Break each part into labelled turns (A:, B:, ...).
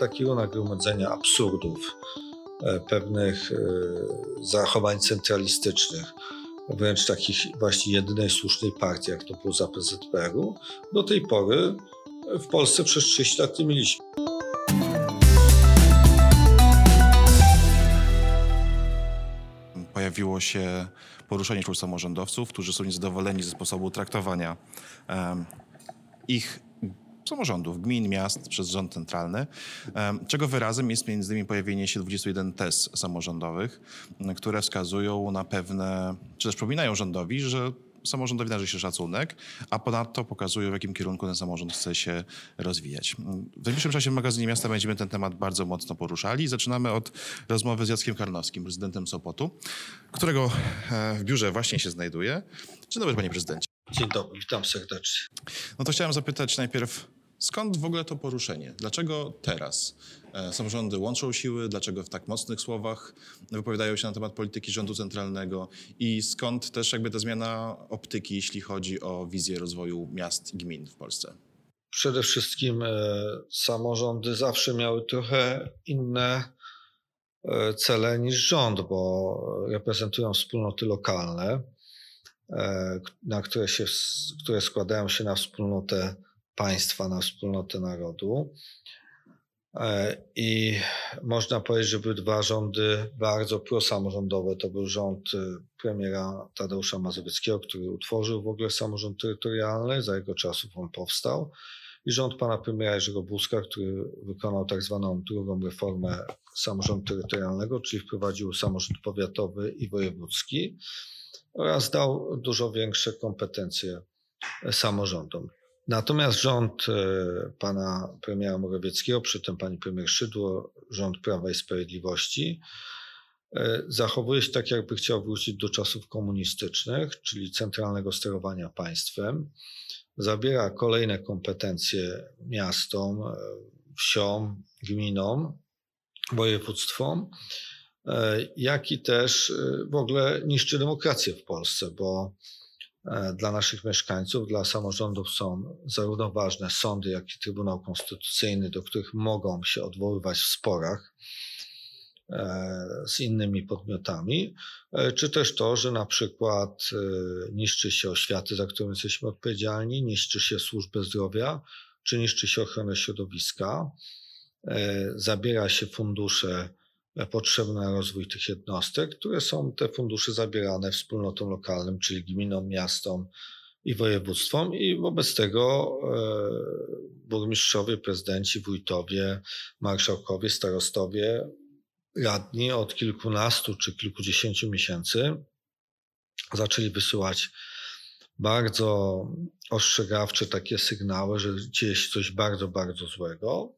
A: takiego nagromadzenia absurdów, e, pewnych e, zachowań centralistycznych, wręcz takich właśnie jedynej słusznej partii, jak to było za PZPR-u, do tej pory w Polsce przez 30 lat nie mieliśmy.
B: Pojawiło się poruszenie wśród samorządowców, którzy są niezadowoleni ze sposobu traktowania um, ich samorządów, gmin, miast przez rząd centralny, czego wyrazem jest między innymi pojawienie się 21 tez samorządowych, które wskazują na pewne, czy też przypominają rządowi, że samorządowi należy się szacunek, a ponadto pokazują, w jakim kierunku ten samorząd chce się rozwijać. W najbliższym czasie w magazynie miasta będziemy ten temat bardzo mocno poruszali. Zaczynamy od rozmowy z Jackiem Karnowskim, prezydentem Sopotu, którego e, w biurze właśnie się znajduje. Dzień dobry, panie prezydencie.
A: Dzień dobry, witam serdecznie.
B: No to chciałem zapytać najpierw, Skąd w ogóle to poruszenie? Dlaczego teraz e, samorządy łączą siły? Dlaczego w tak mocnych słowach wypowiadają się na temat polityki rządu centralnego? I skąd też jakby ta zmiana optyki, jeśli chodzi o wizję rozwoju miast i gmin w Polsce?
A: Przede wszystkim e, samorządy zawsze miały trochę inne e, cele niż rząd, bo reprezentują wspólnoty lokalne, na które, się, które składają się na wspólnotę państwa na wspólnotę narodu. E, I można powiedzieć, że były dwa rządy bardzo prosamorządowe. To był rząd e, premiera Tadeusza Mazowieckiego, który utworzył w ogóle samorząd terytorialny, za jego czasów on powstał. I rząd pana premiera Jerzego Buzka, który wykonał tak zwaną drugą reformę samorządu terytorialnego, czyli wprowadził samorząd powiatowy i wojewódzki oraz dał dużo większe kompetencje samorządom. Natomiast rząd e, pana premiera Morawieckiego, przy tym pani premier Szydło, rząd Prawa i Sprawiedliwości, e, zachowuje się tak, jakby chciał wrócić do czasów komunistycznych, czyli centralnego sterowania państwem. Zabiera kolejne kompetencje miastom, e, wsiom, gminom, województwom, jak i też w ogóle niszczy demokrację w Polsce, bo dla naszych mieszkańców, dla samorządów są zarówno ważne sądy, jak i Trybunał Konstytucyjny, do których mogą się odwoływać w sporach e, z innymi podmiotami, e, czy też to, że na przykład niszczy się oświaty, za którą jesteśmy odpowiedzialni, niszczy się służbę zdrowia, czy niszczy się ochronę środowiska, zabiera się fundusze potrzebne na rozwój tych jednostek, które są te fundusze zabierane wspólnotom lokalnym, czyli gminom, miastom i województwom i wobec tego e, burmistrzowie, prezydenci, wójtowie, marszałkowie, starostowie, radni od kilkunastu czy kilkudziesięciu miesięcy zaczęli wysyłać bardzo ostrzegawcze takie sygnały, że dzieje się coś bardzo, bardzo złego.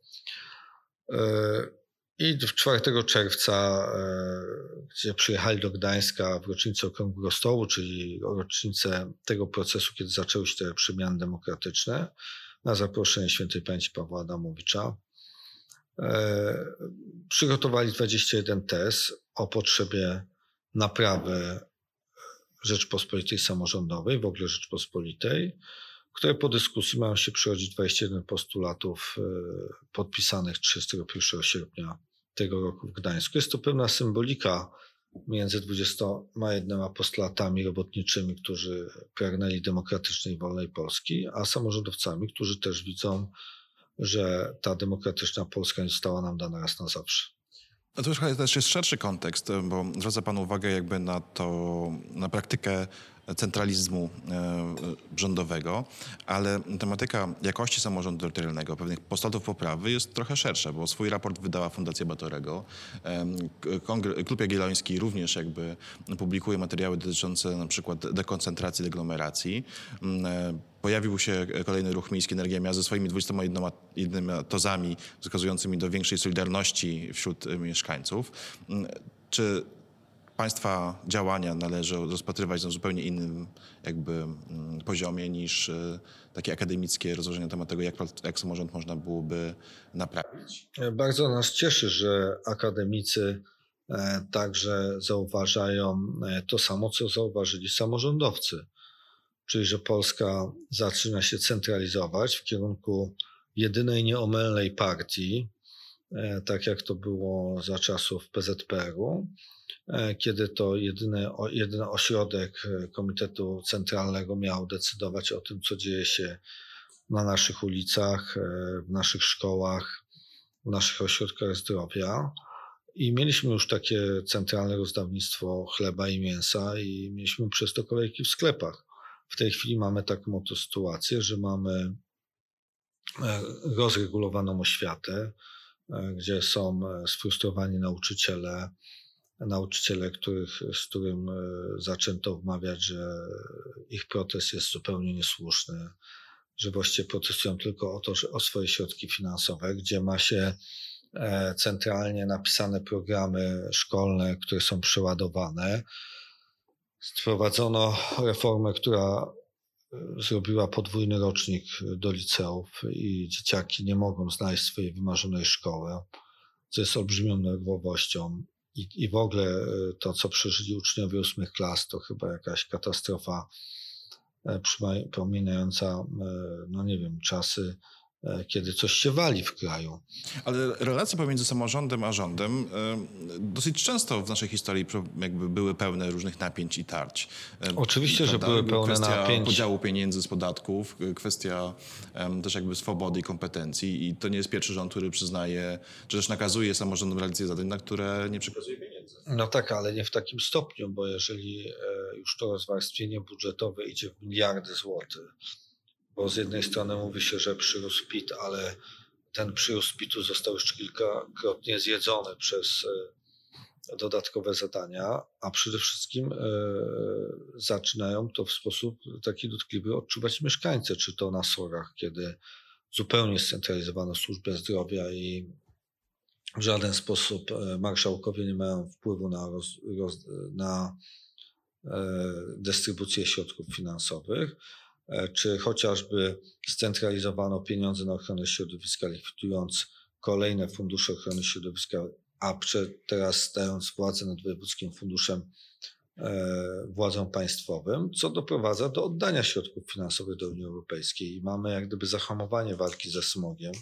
A: I 4 czerwca, e, gdzie przyjechali do Gdańska w rocznicę Okrągłego Stołu, czyli rocznicę tego procesu, kiedy zaczęły się te przemiany demokratyczne, na zaproszenie świętej pamięci Pawła Adamowicza, e, przygotowali 21 tez o potrzebie naprawy Rzeczpospolitej samorządowej, w ogóle Rzeczpospolitej, które po dyskusji mają się przychodzić 21 postulatów e, podpisanych 31 sierpnia tego roku w Gdańsku. Jest to pewna symbolika między 21 apostolatami robotniczymi, którzy pragnęli demokratycznej, wolnej Polski, a samorządowcami, którzy też widzą, że ta demokratyczna Polska nie została nam dana raz na zawsze.
B: No to już jest szerszy kontekst, bo zwraca Pan uwagę jakby na to, na praktykę centralizmu e, rządowego, ale tematyka jakości samorządu terytorialnego, pewnych postulatów poprawy jest trochę szersza, bo swój raport wydała Fundacja Batorego. Klub Jagielloński również jakby publikuje materiały dotyczące na przykład dekoncentracji, deglomeracji. Mm, e, pojawił się kolejny ruch Miejski Energia Miast ze swoimi 21 tozami wskazującymi do większej solidarności wśród mieszkańców. Mm, czy państwa działania należy rozpatrywać na zupełnie innym jakby mm, poziomie niż e, takie akademickie rozważenia na temat tego, jak, jak samorząd można byłoby naprawić.
A: Bardzo nas cieszy, że akademicy e, także zauważają e, to samo, co zauważyli samorządowcy, czyli że Polska zaczyna się centralizować w kierunku jedynej nieomylnej partii, tak jak to było za czasów PZPR-u, kiedy to jedyny, jedyny ośrodek Komitetu Centralnego miał decydować o tym, co dzieje się na naszych ulicach, w naszych szkołach, w naszych ośrodkach zdrowia. I mieliśmy już takie centralne rozdawnictwo chleba i mięsa, i mieliśmy przez to kolejki w sklepach. W tej chwili mamy taką oto sytuację, że mamy e, rozregulowaną oświatę, e, gdzie są e, sfrustrowani nauczyciele, nauczyciele, których, z którym zaczęto wmawiać, że ich protest jest zupełnie niesłuszny, że właściwie protestują tylko o to, o swoje środki finansowe, gdzie ma się E, centralnie napisane programy szkolne, które są przeładowane. Wprowadzono reformę, która e, zrobiła podwójny rocznik do liceów i dzieciaki nie mogą znaleźć swojej wymarzonej szkoły, co jest olbrzymią nerwowością. I, I w ogóle e, to, co przeżyli uczniowie ósmych klas, to chyba jakaś katastrofa przypominająca, no nie wiem, czasy E, kiedy coś się wali w kraju.
B: Ale relacje pomiędzy samorządem a rządem e, dosyć często w naszej historii jakby były pełne różnych napięć i tarć.
A: E, Oczywiście, Prawda? że były pełne
B: kwestia
A: napięć.
B: podziału pieniędzy z podatków, kwestia też jakby swobody i kompetencji i to nie jest pierwszy rząd, który przyznaje, czy też nakazuje samorządom realizację zadań, na które nie przekazuje pieniędzy.
A: No tak, ale nie w takim stopniu, bo jeżeli już to rozwarstwienie budżetowe idzie w miliardy złotych, bo z jednej strony mówi się, że przyrósł PIT, ale ten przyrósł PIT-u został już kilkakrotnie zjedzony przez e, dodatkowe zadania, a przede wszystkim e, zaczynają to w sposób taki dotkliwy odczuwać mieszkańcy, czy to na sorach, kiedy zupełnie scentralizowano służbę zdrowia i w żaden sposób e, marszałkowie nie mają wpływu na, roz, roz, na dystrybucję środków finansowych czy chociażby scentralizowano pieniądze na ochronę środowiska, likwidując kolejne fundusze ochrony środowiska, a teraz stając władzę nad wojewódzkim funduszem e, władzą państwowym, co doprowadza do oddania środków finansowych do Unii Europejskiej i mamy jak gdyby zahamowanie walki ze smogiem.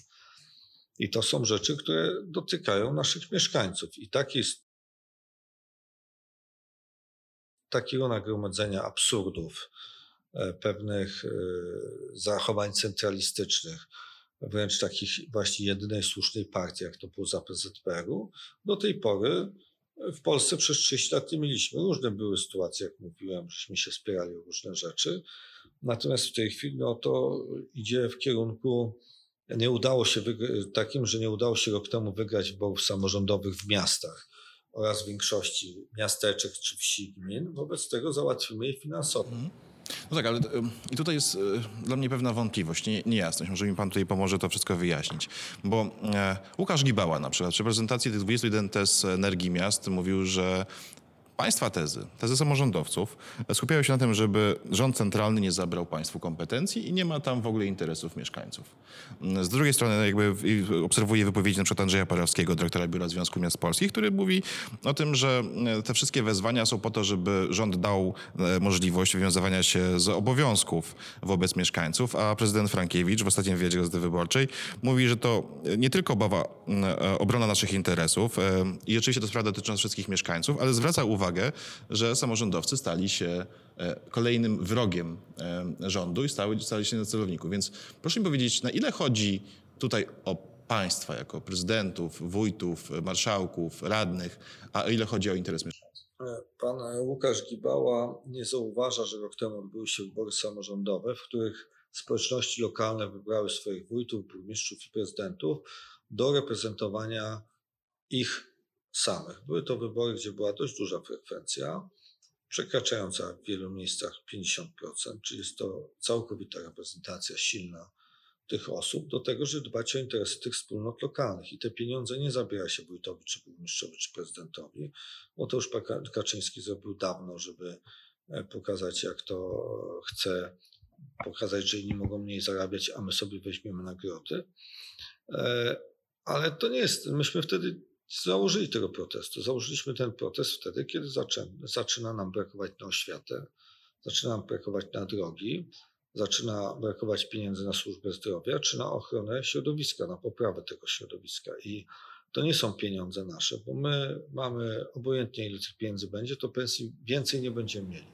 A: I to są rzeczy, które dotykają naszych mieszkańców. I taki, takiego nagromadzenia absurdów, E, pewnych e, zachowań centralistycznych, wręcz takich właśnie jedynej słusznej partii, jak to było za PZPR-u, do tej pory w Polsce przez 30 lat nie mieliśmy. Różne były sytuacje, jak mówiłem, żeśmy się spierali o różne rzeczy. Natomiast w tej chwili no, to idzie w kierunku, nie udało się takim, że nie udało się rok temu wygrać wyborów samorządowych w miastach oraz w większości miasteczek czy wsi gmin. Wobec tego załatwimy je finansowo. Mm.
B: No tak, ale i tutaj jest e, dla mnie pewna wątpliwość, nie, niejasność. Może mi pan tutaj pomoże to wszystko wyjaśnić. Bo e, Łukasz Gibała na przykład przy prezentacji tych 21 tez energii miast mówił, że Państwa tezy, tezy samorządowców skupiają się na tym, żeby rząd centralny nie zabrał państwu kompetencji i nie ma tam w ogóle interesów mieszkańców. Z drugiej strony jakby obserwuję wypowiedzi przykład Andrzeja Parowskiego, dyrektora Biura Związku Miast Polskich, który mówi o tym, że e, te wszystkie wezwania są po to, żeby rząd dał e, możliwość wywiązywania się z obowiązków wobec mieszkańców, a prezydent Frankiewicz w ostatnim wywiadzie Gazety Wyborczej mówi, że to nie tylko obawa, e, obrona naszych interesów i oczywiście to sprawa dotycząca wszystkich mieszkańców, ale zwraca uwagę uwagę, że samorządowcy stali się e, kolejnym wrogiem e, rządu i stali, stali się na celowniku. Więc proszę mi powiedzieć, na ile chodzi tutaj o państwa jako prezydentów, wójtów, marszałków, radnych, a o ile chodzi o interes mieszkańców?
A: Pan Łukasz Gibała nie zauważa, że rok temu odbyły się wybory samorządowe, w których społeczności lokalne wybrały swoich wójtów, burmistrzów i prezydentów do reprezentowania ich samych. Były to wybory, gdzie była dość duża frekwencja, przekraczająca w wielu miejscach 50%, czyli jest to całkowita reprezentacja silna tych osób do tego, żeby dbać o interesy tych wspólnot lokalnych. I te pieniądze nie zabiera się wójtowi, czy burmistrzowi, czy prezydentowi, bo to już Kaczyński zrobił dawno, żeby e, pokazać, jak to chce, pokazać, że inni mogą mniej zarabiać, a my sobie weźmiemy nagrody. E, ale to nie jest, myśmy wtedy założyli tego protestu. Założyliśmy ten protest wtedy, kiedy zaczyna, zaczyna nam brakować na oświatę, zaczyna nam brakować na drogi, zaczyna brakować pieniędzy na służbę zdrowia czy na ochronę środowiska, na poprawę tego środowiska. I to nie są pieniądze nasze, bo my mamy obojętnie ile tych pieniędzy będzie, to pensji więcej nie będziemy mieli.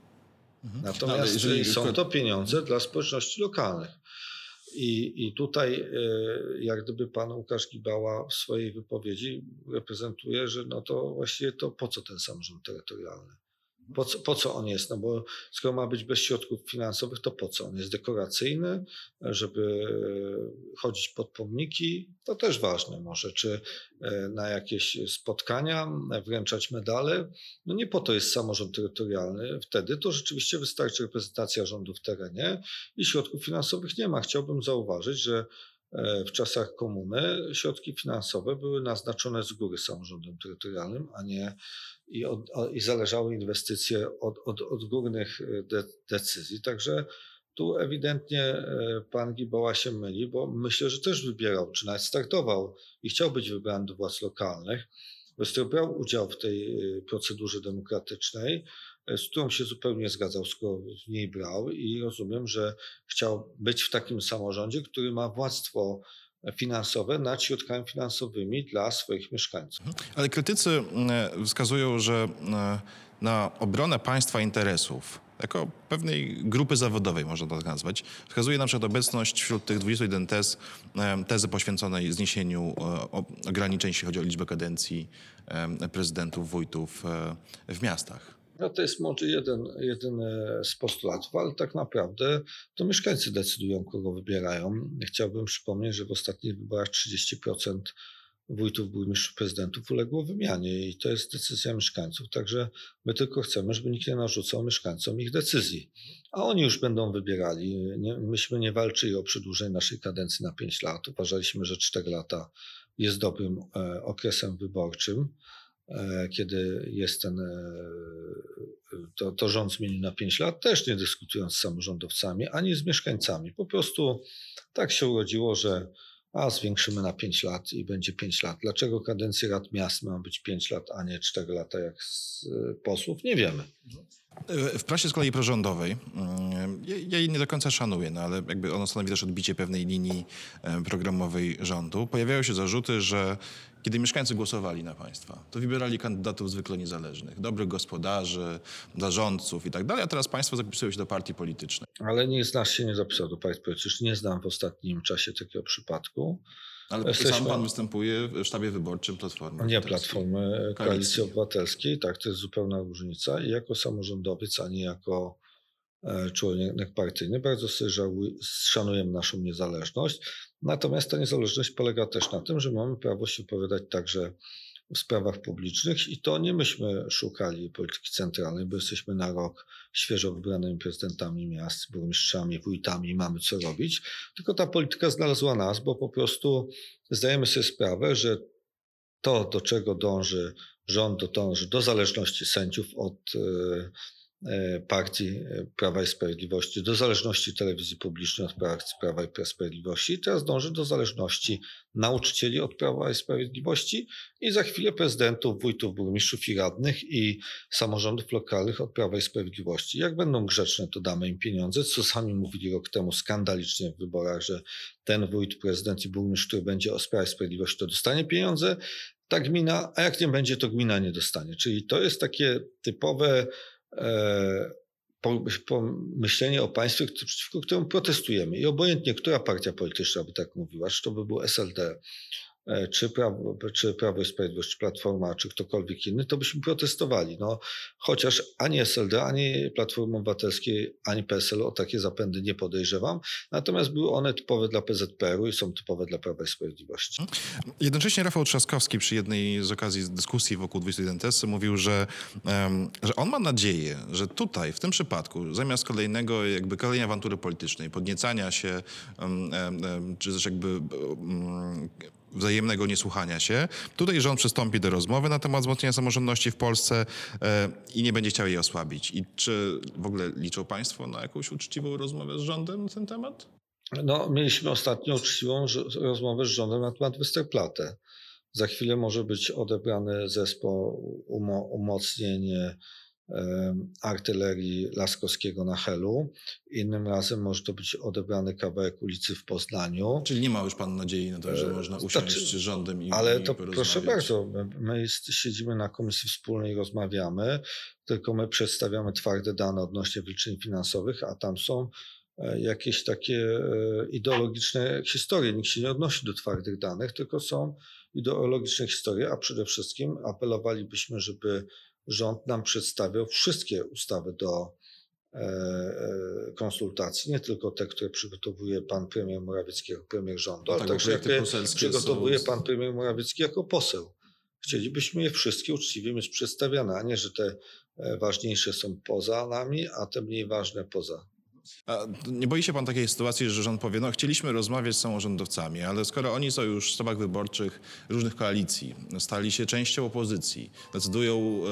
A: Mhm. Natomiast jeżeli są to pieniądze dla społeczności lokalnych. I, I tutaj, e, jak gdyby pan Łukasz Gibała w swojej wypowiedzi reprezentuje, że no to właściwie to po co ten samorząd terytorialny? Po co, po co on jest? No bo skoro ma być bez środków finansowych, to po co? On jest dekoracyjny, żeby chodzić pod pomniki, to też ważne może, czy e, na jakieś spotkania wręczać medale. No nie po to jest samorząd terytorialny. Wtedy to rzeczywiście wystarczy reprezentacja rządu w terenie i środków finansowych nie ma. Chciałbym zauważyć, że w czasach komuny środki finansowe były naznaczone z góry samorządem terytorialnym, a nie i, od, i zależały inwestycje od, od, od górnych e, de, decyzji. Także tu ewidentnie e, pan Giboła się myli, bo myślę, że też wybierał, czy nawet startował i chciał być wybrany do władz lokalnych, bo brał udział w tej e, procedurze demokratycznej, z którą się zupełnie zgadzał, skoro w niej brał i rozumiem, że chciał być w takim samorządzie, który ma władztwo finansowe nad środkami finansowymi dla swoich mieszkańców.
B: Mhm. Ale krytycy mm, wskazują, że mm, na obronę państwa interesów jako pewnej grupy zawodowej, można to tak nazwać. Wskazuje na przykład obecność wśród tych 21 tez tezy poświęconej zniesieniu e, ograniczeń, jeśli chodzi o liczbę kadencji prezydentów, wójtów e, w miastach.
A: No to jest może jeden, jeden z postulatów, ale tak naprawdę to mieszkańcy decydują, kogo wybierają. Chciałbym przypomnieć, że w ostatnich wyborach 30% wójtów, burmistrzów, prezydentów uległo wymianie i to jest decyzja mieszkańców. Także my tylko chcemy, żeby nikt nie narzucał mieszkańcom ich decyzji. A oni już będą wybierali. Nie, myśmy nie walczyli o przedłużenie naszej kadencji na 5 lat. Uważaliśmy, że 4 lata jest dobrym e, okresem wyborczym. E, kiedy jest ten, e, to, to rząd zmienił na 5 lat, też nie dyskutując z samorządowcami ani z mieszkańcami. Po prostu tak się urodziło, że a zwiększymy na 5 lat i będzie 5 lat. Dlaczego kadencja rad miast ma być 5 lat, a nie 4 lata jak z posłów? Nie wiemy.
B: W prasie z kolei prorządowej, mm, ja jej nie do końca szanuję, no ale jakby ono stanowi też odbicie pewnej linii e, programowej rządu. Pojawiają się zarzuty, że kiedy mieszkańcy głosowali na państwa, to wybierali kandydatów zwykle niezależnych, dobrych gospodarzy, zarządców i tak dalej, a teraz państwo zapisują się do partii politycznej.
A: Ale nie znasz się nie zapisał do partii politycznej. Nie znam w ostatnim czasie takiego przypadku.
B: Ale Jesteśmy... sam pan występuje w sztabie wyborczym Platformy
A: Nie Platformy Koalicji Obywatelskiej, tak, to jest zupełna różnica. I jako samorządowiec, a nie jako e, członek partyjny, bardzo sobie szanujemy naszą niezależność. Natomiast ta niezależność polega też na tym, że mamy prawo się wypowiadać także w sprawach publicznych i to nie myśmy szukali polityki centralnej, bo jesteśmy na rok świeżo wybranymi prezydentami miast, burmistrzami, wójtami mamy co robić, tylko ta polityka znalazła nas, bo po prostu zdajemy sobie sprawę, że to, do czego dąży rząd, dąży do zależności sędziów od E, partii e, Prawa i Sprawiedliwości, do zależności telewizji publicznej od partii Prawa i Sprawiedliwości teraz dąży do zależności nauczycieli od Prawa i Sprawiedliwości i za chwilę prezydentów, wójtów, burmistrzów i radnych i samorządów lokalnych od Prawa i Sprawiedliwości. Jak będą grzeczne, to damy im pieniądze, co sami mówili rok temu skandalicznie w wyborach, że ten wójt, prezydent i burmistrz, który będzie o Prawie i Sprawiedliwości, to dostanie pieniądze, ta gmina, a jak nie będzie, to gmina nie dostanie. Czyli to jest takie typowe myślenie o państwie, przeciwko któremu protestujemy. I obojętnie, która partia polityczna by tak mówiła, czy to by był SLD, E, czy Prawo, czy Prawo i Sprawiedliwość, czy Platforma, czy ktokolwiek inny, to byśmy protestowali. No, chociaż ani SLD, ani Platformy Obywatelskiej, ani PSL o takie zapędy nie podejrzewam. Natomiast były one typowe dla PZPR-u i są typowe dla Prawa i Sprawiedliwości.
B: Jednocześnie Rafał Trzaskowski przy jednej z okazji dyskusji wokół 21 tesy mówił, że, że on ma nadzieję, że tutaj, w tym przypadku, zamiast kolejnego, jakby kolejnej awantury politycznej, podniecania się, czy też jakby wzajemnego niesłuchania się. Tutaj rząd przystąpi do rozmowy na temat wzmocnienia samorządności w Polsce e, i nie będzie chciał jej osłabić. I czy w ogóle liczą Państwo na jakąś uczciwą rozmowę z rządem na ten temat?
A: No, mieliśmy ostatnio uczciwą rozmowę z rządem na temat Westerplatte. Za chwilę może być odebrany zespół umo umocnień artylerii Laskowskiego na Helu. Innym razem może to być odebrany kawałek ulicy w Poznaniu.
B: Czyli nie ma już pan nadziei na to, że można usiąść znaczy, rządem i
A: Ale to proszę bardzo, my, my siedzimy na Komisji Wspólnej i rozmawiamy, tylko my przedstawiamy twarde dane odnośnie wyliczeń finansowych, a tam są e, jakieś takie e, ideologiczne historie. Nikt się nie odnosi do twardych danych, tylko są ideologiczne historie, a przede wszystkim apelowalibyśmy, żeby rząd nam przedstawiał wszystkie ustawy do e, e, konsultacji, nie tylko te, które przygotowuje pan premier Morawiecki jako premier rządu, no ale tak, także jakie przygotowuje pan premier Morawiecki jako poseł. Chcielibyśmy je wszystkie uczciwie mieć przedstawione, a nie, że te e, ważniejsze są poza nami, a te mniej ważne poza.
B: A nie boi się pan takiej sytuacji, że rząd powie, no chcieliśmy rozmawiać z samorządowcami, ale skoro oni są już w sztabach wyborczych różnych koalicji, stali się częścią opozycji, decydują,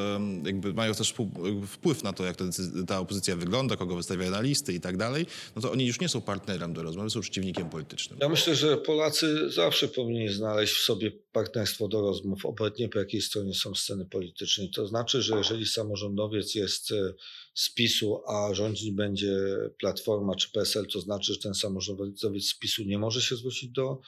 B: jakby mają też wpływ na to, jak ta opozycja wygląda, kogo wystawia na listy i tak dalej, no to oni już nie są partnerem do rozmowy, są przeciwnikiem politycznym.
A: Ja myślę, że Polacy zawsze powinni znaleźć w sobie partnerstwo do rozmów, obojętnie po jakiej stronie są sceny politycznej. To znaczy, że jeżeli samorządowiec jest e, z PiSu, a rządzić będzie Platforma czy PSL, to znaczy, że ten samorządowiec z PiSu nie może się zwrócić do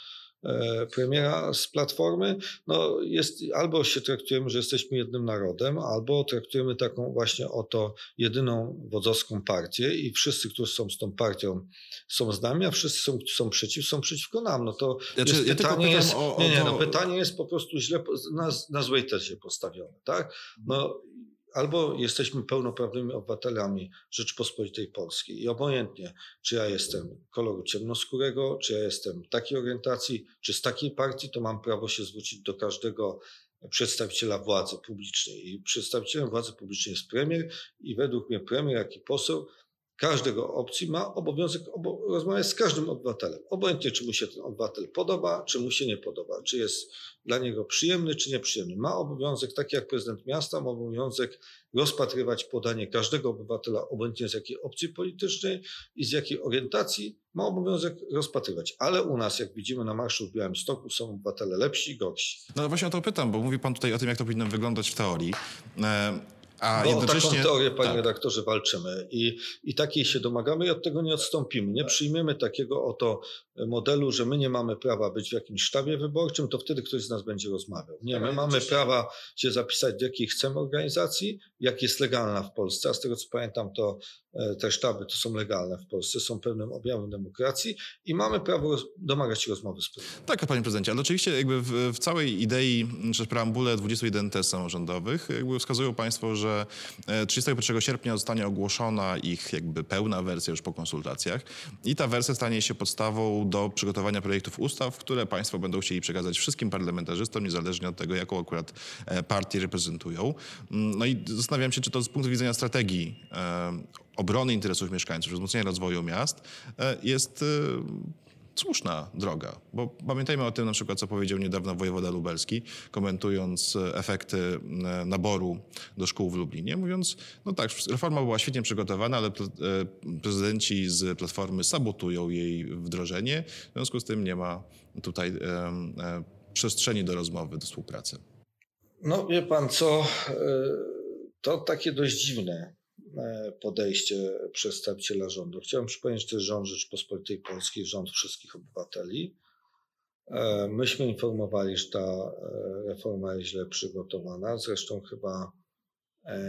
A: e, premiera z Platformy, no jest, albo się traktujemy, że jesteśmy jednym narodem, albo traktujemy taką właśnie oto jedyną wodzowską partię i wszyscy, którzy są z tą partią są z nami, a wszyscy są, są przeciw, są przeciwko nam. No to
B: znaczy, jest, ja pytanie, jest, o, o
A: nie, nie, no, pytanie jest po prostu źle, na, na złej tezie postawione, tak? No albo jesteśmy pełnoprawnymi obywatelami Rzeczypospolitej Polskiej i obojętnie, czy ja jestem koloru ciemnoskórego, czy ja jestem takiej orientacji, czy z takiej partii, to mam prawo się zwrócić do każdego przedstawiciela władzy publicznej. I przedstawicielem władzy publicznej jest premier i według mnie premier, jak i poseł każdego opcji ma obowiązek obo rozmawiać z każdym obywatelem. Obojętnie, czy mu się ten obywatel podoba, czy mu się nie podoba, czy jest dla niego przyjemny, czy nieprzyjemny. Ma obowiązek, tak jak prezydent miasta, ma obowiązek rozpatrywać podanie każdego obywatela, obojętnie z jakiej opcji politycznej i z jakiej orientacji, ma obowiązek rozpatrywać. Ale u nas, jak widzimy na marszu w Białymstoku, są obywatele lepsi i gorsi.
B: No właśnie o to pytam, bo mówi pan tutaj o tym, jak to powinno wyglądać w teorii. E, a
A: Bo jednocześnie... o taką teorię, panie tak. redaktorze, walczymy i, i takiej się domagamy i od tego nie odstąpimy. Nie przyjmiemy takiego oto modelu, że my nie mamy prawa być w jakimś sztabie wyborczym, to wtedy ktoś z nas będzie rozmawiał. Nie, my mamy prawa się zapisać do jakiej chcemy organizacji, jak jest legalna w Polsce, a z tego co pamiętam, to e, te sztaby to są legalne w Polsce, są pewnym objawem demokracji i mamy prawo domagać się rozmowy z premierem.
B: Tak, panie prezydencie, ale oczywiście jakby w, w całej idei, czy w preambule 21 test samorządowych jakby wskazują państwo, że 31 e, sierpnia zostanie ogłoszona ich jakby pełna wersja już po konsultacjach i ta wersja stanie się podstawą do przygotowania projektów ustaw, które państwo będą chcieli przekazać wszystkim parlamentarzystom, niezależnie od tego, jaką akurat e, partię reprezentują. Mm, no i zastanawiam się, czy to z punktu widzenia strategii e, obrony interesów mieszkańców, wzmocnienia rozwoju miast e, jest słuszna droga, bo pamiętajmy o tym na przykład, co powiedział niedawno wojewoda lubelski, komentując efekty e, naboru do szkół w Lublinie, mówiąc, no tak, reforma była świetnie przygotowana, ale e, prezydenci z Platformy sabotują jej wdrożenie, w związku z tym nie ma tutaj e, przestrzeni do rozmowy, do współpracy.
A: No wie pan co, to takie dość dziwne E, podejście przedstawiciela rządu. Chciałem przypomnieć, że to jest rząd Rzeczypospolitej Polskiej, rząd wszystkich obywateli. E, myśmy informowali, że ta e, reforma jest źle przygotowana. Zresztą chyba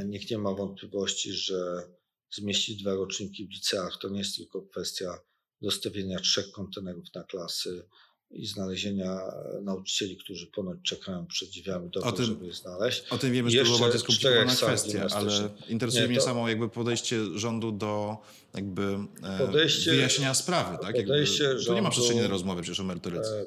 A: nikt nie ma wątpliwości, że zmieścić dwa roczniki w liceach to nie jest tylko kwestia dostawienia trzech kontenerów na klasy, i znalezienia nauczycieli, którzy ponoć czekają przed drzwiami do tego, żeby je znaleźć.
B: O tym wiemy, że to była bardzo skomplikowana kwestia, ale interesuje nie, mnie to, samo jakby podejście rządu do jakby e, podejście, wyjaśnienia sprawy. Tak? Podejście jakby, rządu, nie ma przestrzeni na rozmowę przecież o merytoryce.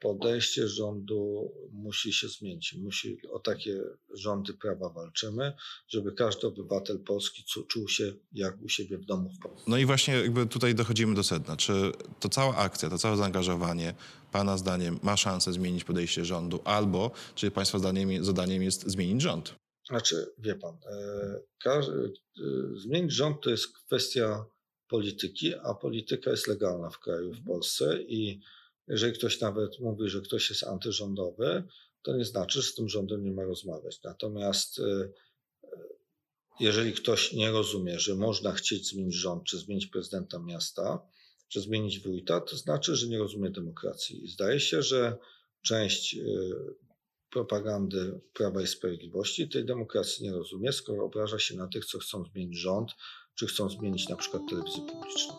A: Podejście rządu musi się zmienić. Musi, o takie rządy prawa walczymy, żeby każdy obywatel polski czuł się jak u siebie w domu w Polsce.
B: No i właśnie jakby tutaj dochodzimy do sedna. Czy to cała akcja, to całe zaangażowanie Pana zdaniem ma szansę zmienić podejście rządu, albo czy Państwa zdaniem, zadaniem jest zmienić rząd?
A: Znaczy, wie Pan, e, e, zmienić rząd to jest kwestia polityki, a polityka jest legalna w kraju, w Polsce i jeżeli ktoś nawet mówi, że ktoś jest antyrządowy, to nie znaczy, że z tym rządem nie ma rozmawiać. Natomiast e, jeżeli ktoś nie rozumie, że można chcieć zmienić rząd, czy zmienić prezydenta miasta, czy zmienić wójta, to znaczy, że nie rozumie demokracji. I zdaje się, że część y, propagandy Prawa i Sprawiedliwości tej demokracji nie rozumie, skoro obraża się na tych, co chcą zmienić rząd, czy chcą zmienić na przykład telewizję publiczną.